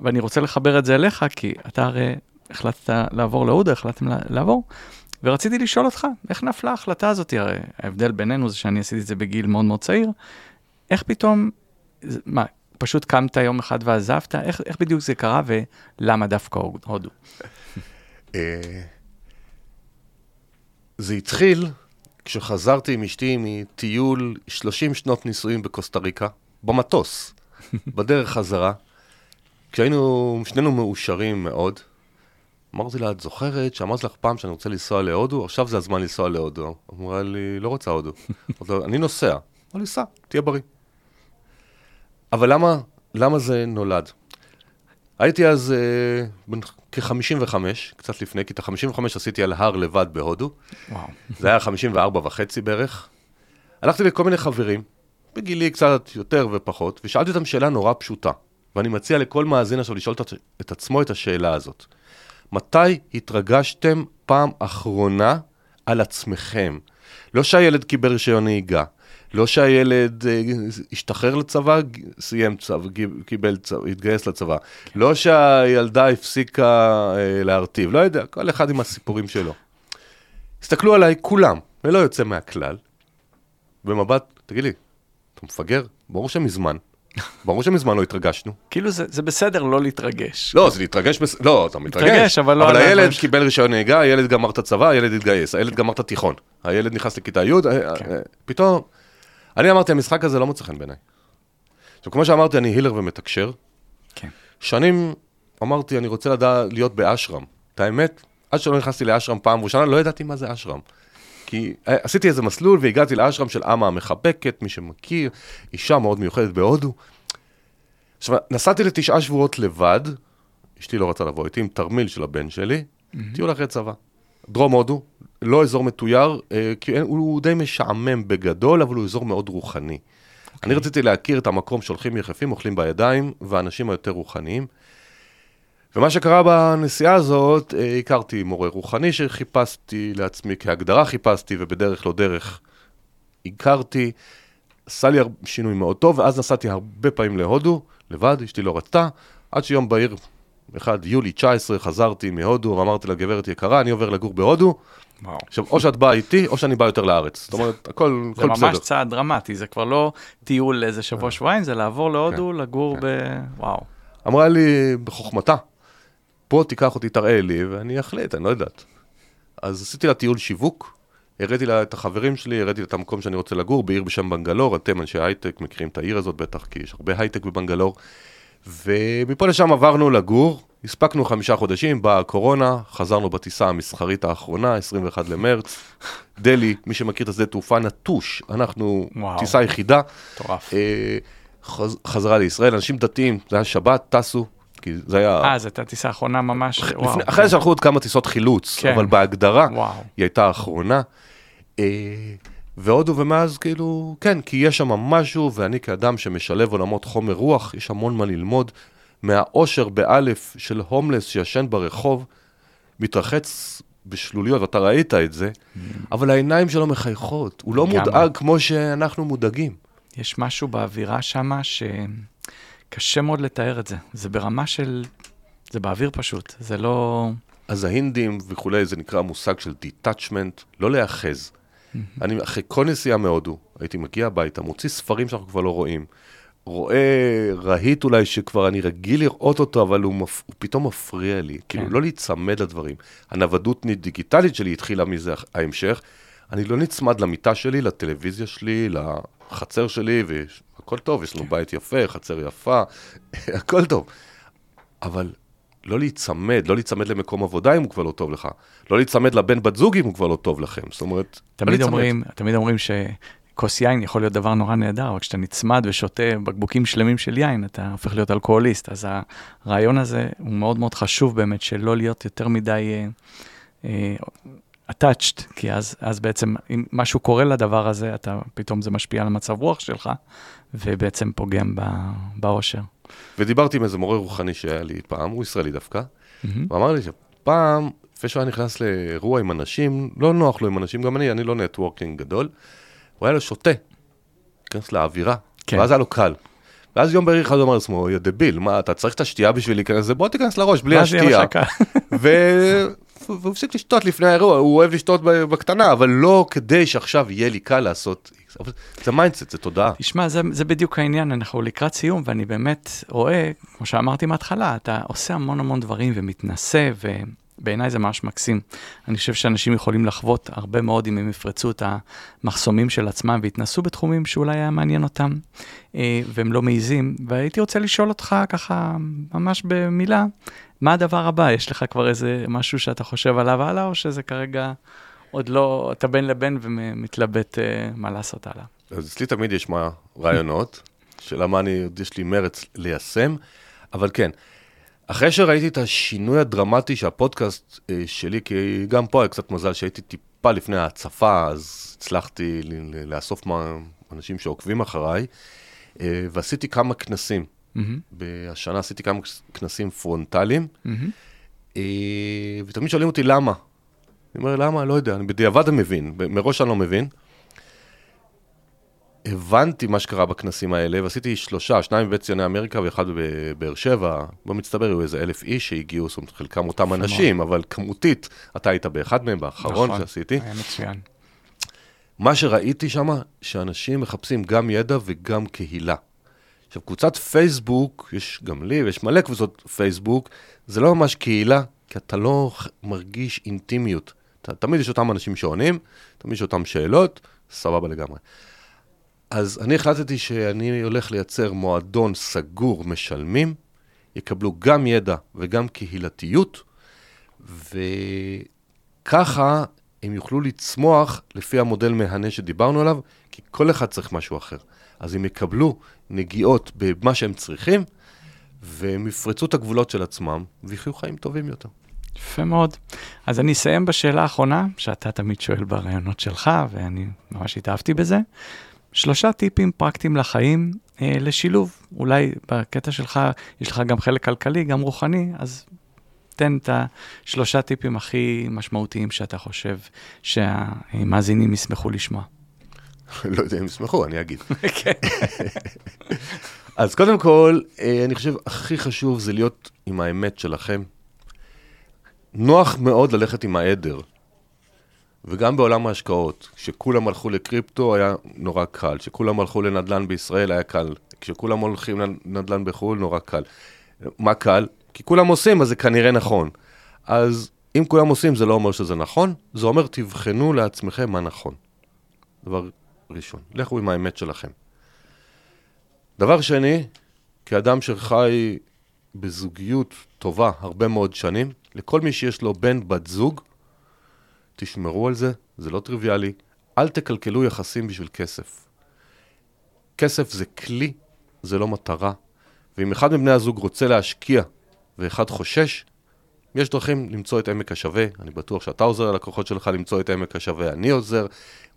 ואני רוצה לחבר את זה אליך, כי אתה הרי החלטת לעבור להודו, החלטתם לעבור, ורציתי לשאול אותך, איך נפלה ההחלטה הזאת? הרי ההבדל בינינו זה שאני עשיתי את זה בגיל מאוד מאוד צעיר, איך פתאום, מה, פשוט קמת יום אחד ועזבת? איך, איך בדיוק זה קרה ולמה דווקא הודו? אה, זה התחיל כשחזרתי עם אשתי מטיול 30 שנות נישואים בקוסטה ריקה, במטוס, בדרך חזרה, כשהיינו שנינו מאושרים מאוד. אמרתי לה, את זוכרת שאמרתי לך פעם שאני רוצה לנסוע להודו? עכשיו זה הזמן לנסוע להודו. אמרה לי, לא רוצה הודו. אמרתי אני נוסע. אמר לי, סע, תהיה בריא. אבל למה, למה זה נולד? הייתי אז אה, בן כ-55, קצת לפני, כי את ה-55 עשיתי על הר לבד בהודו. וואו. זה היה 54 וחצי בערך. הלכתי לכל מיני חברים, בגילי קצת יותר ופחות, ושאלתי אותם שאלה נורא פשוטה. ואני מציע לכל מאזין עכשיו לשאול את, עצמו את השאלה הזאת. מתי התרגשתם פעם אחרונה על עצמכם? לא שהילד קיבל רישיון נהיגה, לא שהילד אה, השתחרר לצבא, סיים צבא, קיבל צבא, התגייס לצבא. כן. לא שהילדה הפסיקה אה, להרטיב, לא יודע, כל אחד עם הסיפורים שלו. הסתכלו עליי כולם, ולא יוצא מהכלל, במבט, תגיד לי, אתה מפגר? ברור שמזמן. ברור שמזמן לא התרגשנו. כאילו זה, זה בסדר לא להתרגש. לא, זה להתרגש, בס... לא, אתה מתרגש. מתרגש, אבל לא... אבל הילד ש... קיבל רישיון נהיגה, הילד גמר את הצבא, הילד התגייס, הילד גמר את התיכון, הילד נכנס לכיתה י', אה, כן. פתאום אני אמרתי, המשחק הזה לא מוצא חן בעיניי. עכשיו, כמו שאמרתי, אני הילר ומתקשר. כן. שנים אמרתי, אני רוצה לדע, להיות באשרם. את האמת, עד שלא נכנסתי לאשרם פעם ראשונה, לא ידעתי מה זה אשרם. כי אה, עשיתי איזה מסלול והגעתי לאשרם של אמה המחבקת, מי שמכיר, אישה מאוד מיוחדת בהודו. עכשיו, נסעתי לתשעה שבועות לבד, אשתי לא רצה לבוא איתי, עם תרמיל של הבן שלי, mm-hmm. טיול אחרי צבא. דרום הודו, לא אזור מתויר, אה, כי הוא, די משעמם בגדול, אבל הוא אזור מאוד רוחני. Okay. אני אוקיי. רציתי להכיר את המקום שהולכים יחפים, אוכלים בידיים, והאנשים היותר רוחניים. ומה שקרה בנסיעה הזאת, אה, הכרתי מורה רוחני שחיפשתי לעצמי, כהגדרה חיפשתי, ובדרך לא דרך הכרתי. עשה לי שינוי מאוד טוב, ואז נסעתי הרבה פעמים להודו, לבד, אשתי לא רצתה, עד שיום בהיר, 1 יולי 19, חזרתי מהודו, ואמרתי לגברת יקרה, אני עובר לגור בהודו, וואו. עכשיו, או שאת באה איתי, או שאני בא יותר לארץ. זאת אומרת, הכל, הכל בסדר. זה ממש צעד דרמטי, זה כבר לא טיול לאיזה שבוע-שבועיים, זה לעבור להודו, כן, לגור כן. ב... וואו. אמרה לי בחוכמתה, פה תיקח אותי, תראה לי, ואני אחליט, אני לא יודעת. אז עשיתי לה טיול שיווק, הראיתי לה את החברים שלי, הראיתי לה את המקום שאני רוצה לגור, בעיר בשם בנגלור, אתם אנשי הייטק מכירים את העיר הזאת בטח, כי יש הרבה הייטק בבנגלור. ומפה לשם עברנו לגור, הספקנו חמישה חודשים, באה הקורונה, חזרנו בטיסה המסחרית האחרונה, 21 למרץ. דלי, מי שמכיר את השדה תעופה נטוש, אנחנו וואו. טיסה יחידה. מטורף. אה, חז, חזרה לישראל, אנשים דתיים, זה היה שבת, טסו, כי זה היה... אה, זו הייתה טיסה אחרונה ממש, לפני, וואו. אחרי זה שלחו עוד כמה טיסות חילוץ, כן. אבל בהגדרה, וואו. היא הייתה האחרונה. אה, והודו ומאז כאילו, כן, כי יש שם משהו, ואני כאדם שמשלב עולמות חומר רוח, יש המון מה ללמוד. מהאושר באלף של הומלס שישן ברחוב, מתרחץ בשלוליות, ואתה ראית את זה. אבל העיניים שלו מחייכות, הוא לא מודאג כמו שאנחנו מודאגים. יש משהו באווירה שמה שקשה מאוד לתאר את זה. זה ברמה של... זה באוויר פשוט, זה לא... אז ההינדים וכולי, זה נקרא מושג של detachment, לא להיאחז. אני אחרי כל נסיעה מהודו, הייתי מגיע הביתה, מוציא ספרים שאנחנו כבר לא רואים, רואה רהיט אולי שכבר אני רגיל לראות אותו, אבל הוא, מפ... הוא פתאום מפריע לי. כן. כאילו, לא להיצמד לדברים. הנוודות דיגיטלית שלי התחילה מזה ההמשך. אני לא נצמד למיטה שלי, לטלוויזיה שלי, לחצר שלי, והכל טוב, יש לנו כן. בית יפה, חצר יפה, הכל טוב. אבל לא להיצמד, לא להיצמד למקום עבודה אם הוא כבר לא טוב לך. לא להיצמד לבן בת זוג אם הוא כבר לא טוב לכם. זאת אומרת, לא תמיד לא אומרים, תמיד אומרים ש... כוס יין יכול להיות דבר נורא נהדר, אבל כשאתה נצמד ושותה בקבוקים שלמים של יין, אתה הופך להיות אלכוהוליסט. אז הרעיון הזה הוא מאוד מאוד חשוב באמת, שלא להיות יותר מדי uh, uh, attached, כי אז, אז בעצם אם משהו קורה לדבר הזה, אתה, פתאום זה משפיע על המצב רוח שלך, ובעצם פוגם באושר. ודיברתי עם איזה מורה רוחני שהיה לי פעם, הוא ישראלי דווקא, mm-hmm. ואמר לי שפעם, לפני שהוא היה נכנס לאירוע עם אנשים, לא נוח לו עם אנשים, גם אני, אני לא נטוורקינג גדול. הוא היה לו שותה, להיכנס לאווירה, כן. ואז היה לו קל. ואז יום בהיר אחד הוא אמר לעצמו, יא דביל, מה, אתה צריך את השתייה בשביל להיכנס לזה? בוא תיכנס לראש בלי השתייה. והוא הפסיק לשתות לפני האירוע, הוא אוהב לשתות בקטנה, אבל לא כדי שעכשיו יהיה לי קל לעשות. זה mindset, זה תודעה. תשמע, זה, זה בדיוק העניין, אנחנו לקראת סיום, ואני באמת רואה, כמו שאמרתי מההתחלה, אתה עושה המון המון דברים ומתנסה, ו... בעיניי זה ממש מקסים. אני חושב שאנשים יכולים לחוות הרבה מאוד אם הם יפרצו את המחסומים של עצמם ויתנסו בתחומים שאולי היה מעניין אותם, אה, והם לא מעיזים. והייתי רוצה לשאול אותך ככה, ממש במילה, מה הדבר הבא? יש לך כבר איזה משהו שאתה חושב עליו הלאה, או שזה כרגע עוד לא, אתה בין לבין ומתלבט אה, מה לעשות הלאה? אז אצלי תמיד יש מה רעיונות, שאלה מה אני, יש לי מרץ ליישם, אבל כן. אחרי שראיתי את השינוי הדרמטי שהפודקאסט אה, שלי, כי גם פה היה קצת מזל שהייתי טיפה לפני ההצפה, אז הצלחתי לאסוף אנשים שעוקבים אחריי, אה, ועשיתי כמה כנסים. מהמם, השנה עשיתי כמה כנסים פרונטליים. אה, ותמיד שואלים אותי למה. אני אומר, למה? לא יודע, אני בדיעבד מבין, מראש אני לא מבין. הבנתי מה שקרה בכנסים האלה, ועשיתי שלושה, שניים בבית ציוני אמריקה ואחד בבאר שבע. במצטבר היו איזה אלף איש שהגיעו, זאת אומרת, חלקם אותם אנשים, אבל כמותית, אתה היית באחד מהם, באחרון נכון, שעשיתי. היה מצוין. מה שראיתי שם, שאנשים מחפשים גם ידע וגם קהילה. עכשיו, קבוצת פייסבוק, יש גם לי ויש מלא קבוצות פייסבוק, זה לא ממש קהילה, כי אתה לא מרגיש אינטימיות. אתה, תמיד יש אותם אנשים שעונים, תמיד יש אותם שאלות, סבבה לגמרי. אז אני החלטתי שאני הולך לייצר מועדון סגור משלמים, יקבלו גם ידע וגם קהילתיות, וככה הם יוכלו לצמוח לפי המודל מהנה שדיברנו עליו, כי כל אחד צריך משהו אחר. אז הם יקבלו נגיעות במה שהם צריכים, והם יפרצו את הגבולות של עצמם, ויחיו חיים טובים יותר. יפה מאוד. אז אני אסיים בשאלה האחרונה, שאתה תמיד שואל בראיונות שלך, ואני ממש התאהבתי בזה. שלושה טיפים פרקטיים לחיים אה, לשילוב. אולי בקטע שלך יש לך גם חלק כלכלי, גם רוחני, אז תן את השלושה טיפים הכי משמעותיים שאתה חושב שהמאזינים ישמחו לשמוע. לא יודע אם ישמחו, אני אגיד. כן. אז קודם כל, אה, אני חושב הכי חשוב זה להיות עם האמת שלכם. נוח מאוד ללכת עם העדר, וגם בעולם ההשקעות, כשכולם הלכו לקריפטו היה נורא קל, כשכולם הלכו לנדל"ן בישראל היה קל, כשכולם הולכים לנדל"ן בחו"ל נורא קל. מה קל? כי כולם עושים, אז זה כנראה נכון. אז אם כולם עושים זה לא אומר שזה נכון, זה אומר תבחנו לעצמכם מה נכון. דבר ראשון, לכו עם האמת שלכם. דבר שני, כאדם שחי בזוגיות טובה הרבה מאוד שנים, לכל מי שיש לו בן, בת זוג, תשמרו על זה, זה לא טריוויאלי. אל תקלקלו יחסים בשביל כסף. כסף זה כלי, זה לא מטרה. ואם אחד מבני הזוג רוצה להשקיע ואחד חושש, יש דרכים למצוא את עמק השווה. אני בטוח שאתה עוזר ללקוחות שלך למצוא את עמק השווה, אני עוזר,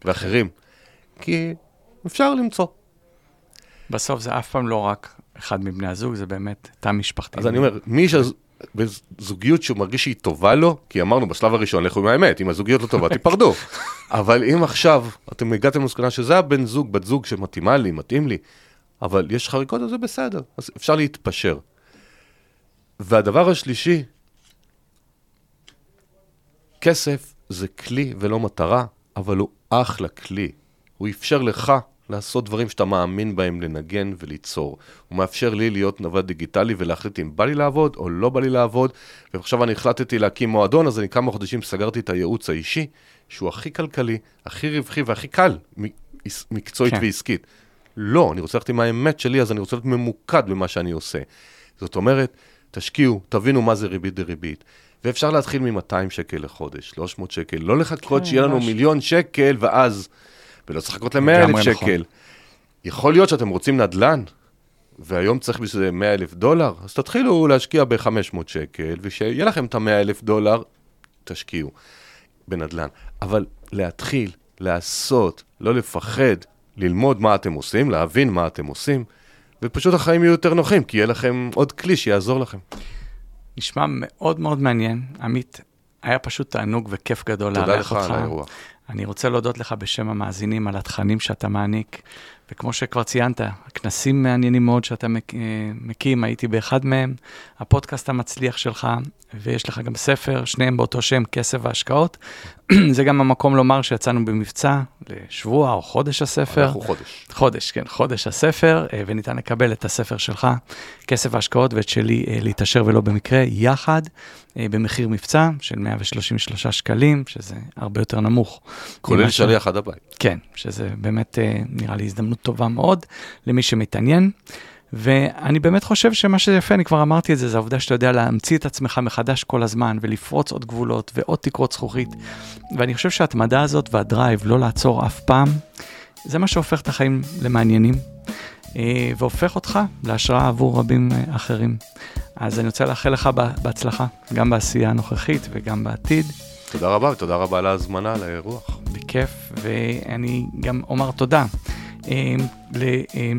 ואחרים. כי אפשר למצוא. בסוף זה אף פעם לא רק אחד מבני הזוג, זה באמת תא משפחתי. אז אני אומר, מי שבזוגיות שהוא מרגיש שהיא טובה לו, כי אמרנו בשלב הראשון, לכו עם האמת, אם הזוגיות לא טובה, תיפרדו. אבל אם עכשיו אתם הגעתם למסקנה שזה הבן זוג, בת זוג שמתאימה לי, מתאים לי, אבל יש חריקות, אז זה בסדר, אז אפשר להתפשר. והדבר השלישי, כסף זה כלי ולא מטרה, אבל הוא אחלה כלי. הוא אפשר לך לעשות דברים שאתה מאמין בהם, לנגן וליצור. הוא מאפשר לי להיות נווד דיגיטלי ולהחליט אם בא לי לעבוד או לא בא לי לעבוד. ועכשיו אני החלטתי להקים מועדון, אז אני כמה חודשים סגרתי את הייעוץ האישי, שהוא הכי כלכלי, הכי רווחי והכי קל, מקצועית. כן. ועסקית. לא, אני רוצה ללכת עם האמת שלי, אז אני רוצה להיות ממוקד במה שאני עושה. זאת אומרת, תשקיעו, תבינו מה זה ריבית דריבית. ואפשר להתחיל מ-200 שקל לחודש, 300 שקל, לא לחכות כן, שיהיה לנו ממש. מיליון שקל ואז, ולא צריך לחכות ל-100 אלף לגמרי נכון. שקל. יכול להיות שאתם רוצים נדל"ן, והיום צריך בשביל זה 100 אלף דולר, אז תתחילו להשקיע ב-500 שקל, ושיהיה לכם את ה-100 אלף דולר, תשקיעו בנדל"ן. אבל להתחיל, לעשות, לא לפחד, ללמוד מה אתם עושים, להבין מה אתם עושים, ופשוט החיים יהיו יותר נוחים, כי יהיה לכם עוד כלי שיעזור לכם. נשמע מאוד מאוד מעניין. עמית, היה פשוט תענוג וכיף גדול תודה לארח לך אותך. על האירוע. אני רוצה להודות לך בשם המאזינים על התכנים שאתה מעניק, וכמו שכבר ציינת, הכנסים מעניינים מאוד שאתה אה, מקים, הייתי באחד מהם, הפודקאסט המצליח שלך, ויש לך גם ספר, שניהם באותו שם, כסף והשקעות. זה גם המקום לומר שיצאנו במבצע לשבוע או חודש הספר. אנחנו חודש. חודש, כן, חודש הספר, אה, וניתן לקבל את הספר שלך, כסף ההשקעות, ואת שלי, אה, להתעשר ולא במקרה, יחד, אה, במחיר מבצע של 133 שקלים, שזה הרבה יותר נמוך. כולל ממה ש- שליח עד הבית. כן, שזה באמת אה, נראה לי הזדמנות טובה מאוד למי שמתעניין. ואני באמת חושב שמה שיפה, אני כבר אמרתי את זה, זה העובדה שאתה יודע להמציא את עצמך מחדש כל הזמן, ולפרוץ עוד גבולות ועוד תקרות זכוכית. ואני חושב שההתמדה הזאת והדרייב, לא לעצור אף פעם, זה מה שהופך את החיים למעניינים, אה, והופך אותך להשראה עבור רבים אה, אחרים. אז אני רוצה לאחל לך בה- בהצלחה, גם בעשייה הנוכחית וגם בעתיד. תודה רבה, ותודה רבה על ההזמנה, על האירוח. בכיף, ואני גם אומר תודה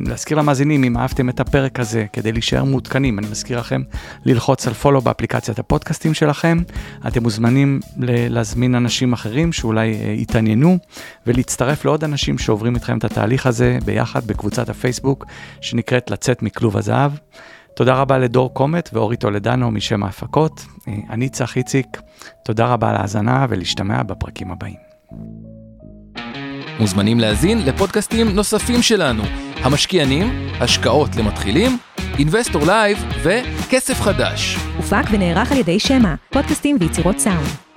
להזכיר למאזינים, אם אהבתם את הפרק הזה, כדי להישאר מעודכנים, אני מזכיר לכם ללחוץ על פולו באפליקציית הפודקאסטים שלכם. אתם מוזמנים להזמין אנשים אחרים שאולי יתעניינו, ולהצטרף לעוד אנשים שעוברים איתכם את התהליך הזה ביחד בקבוצת הפייסבוק, שנקראת לצאת מכלוב הזהב. תודה רבה לדור קומט ואורי טולדנו משמע הפקות. אני צח איציק, תודה רבה על ההאזנה ולהשתמע בפרקים הבאים. מוזמנים להזין לפודקאסטים נוספים שלנו, המשקיענים, השקעות למתחילים, Investor Live וכסף חדש. הופק ונערך על ידי שמע, פודקאסטים ויצירות סאונד.